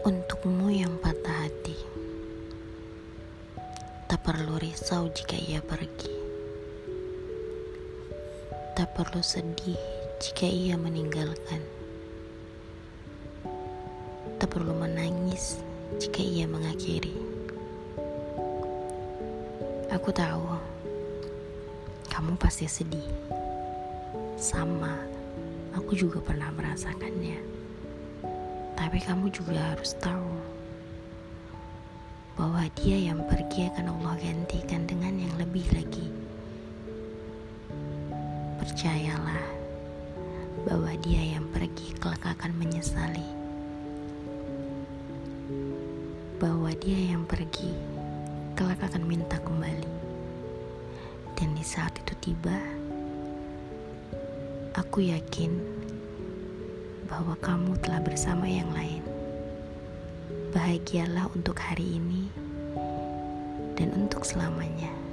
Kamu yang patah hati, tak perlu risau jika ia pergi, tak perlu sedih jika ia meninggalkan, tak perlu menangis jika ia mengakhiri. Aku tahu kamu pasti sedih, sama aku juga pernah merasakannya. Tapi kamu juga harus tahu bahwa dia yang pergi akan Allah gantikan dengan yang lebih lagi. Percayalah bahwa dia yang pergi kelak akan menyesali. Bahwa dia yang pergi kelak akan minta kembali. Dan di saat itu tiba, aku yakin bahwa kamu telah bersama yang lain. Bahagialah untuk hari ini dan untuk selamanya.